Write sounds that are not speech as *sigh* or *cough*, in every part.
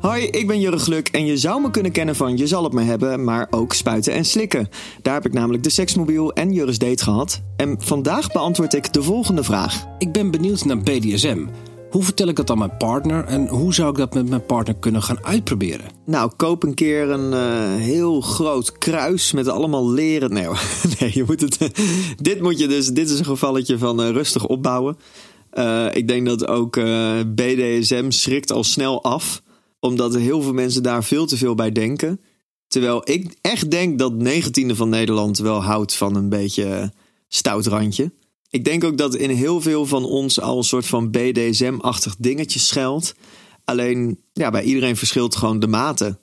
Hoi, ik ben Jurre Gluk en je zou me kunnen kennen van Je zal het me hebben, maar ook spuiten en slikken. Daar heb ik namelijk de seksmobiel en Jurre's date gehad. En vandaag beantwoord ik de volgende vraag. Ik ben benieuwd naar BDSM. Hoe vertel ik dat aan mijn partner en hoe zou ik dat met mijn partner kunnen gaan uitproberen? Nou, koop een keer een eh, heel groot kruis met allemaal leren. Nee, *laughs* nee je moet het. *laughs* dit moet je dus. Dit is een gevalletje van eh, rustig opbouwen. Eh, ik denk dat ook BDSM schrikt al snel af omdat heel veel mensen daar veel te veel bij denken. Terwijl ik echt denk dat 19e van Nederland wel houdt van een beetje stout randje. Ik denk ook dat in heel veel van ons al een soort van BDSM-achtig dingetje schuilt. Alleen, ja, bij iedereen verschilt gewoon de mate.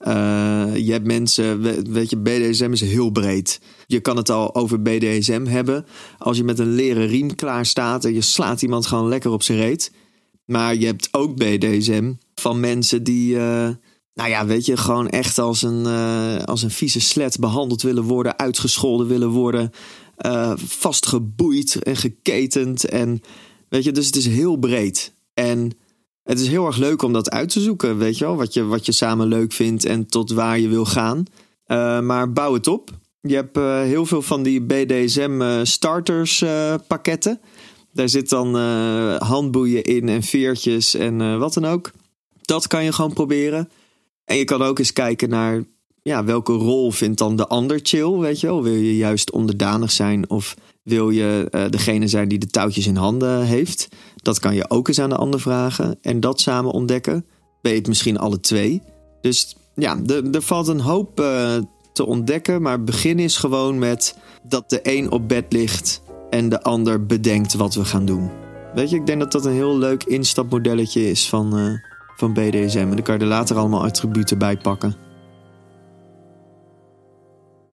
Uh, je hebt mensen, weet je, BDSM is heel breed. Je kan het al over BDSM hebben. Als je met een leren riem klaar staat en je slaat iemand gewoon lekker op zijn reet. Maar je hebt ook BDSM van mensen die, uh, nou ja, weet je, gewoon echt als een, uh, als een vieze slet behandeld willen worden, uitgescholden willen worden, uh, vastgeboeid en geketend. En weet je, dus het is heel breed. En het is heel erg leuk om dat uit te zoeken, weet je wel, wat je, wat je samen leuk vindt en tot waar je wil gaan. maar bouw het op. Je hebt heel veel van die BDSM starters pakketten. Daar zit dan handboeien in en veertjes en wat dan ook. Dat kan je gewoon proberen. En je kan ook eens kijken naar ja, welke rol vindt dan de ander chill, weet je wel? Wil je juist onderdanig zijn of wil je uh, degene zijn die de touwtjes in handen heeft? Dat kan je ook eens aan de ander vragen en dat samen ontdekken. Ben je het misschien alle twee? Dus ja, er valt een hoop uh, te ontdekken, maar begin is gewoon met dat de een op bed ligt en de ander bedenkt wat we gaan doen. Weet je, ik denk dat dat een heel leuk instapmodelletje is van... Uh, van BDSM. En dan kan je er later allemaal attributen bij pakken.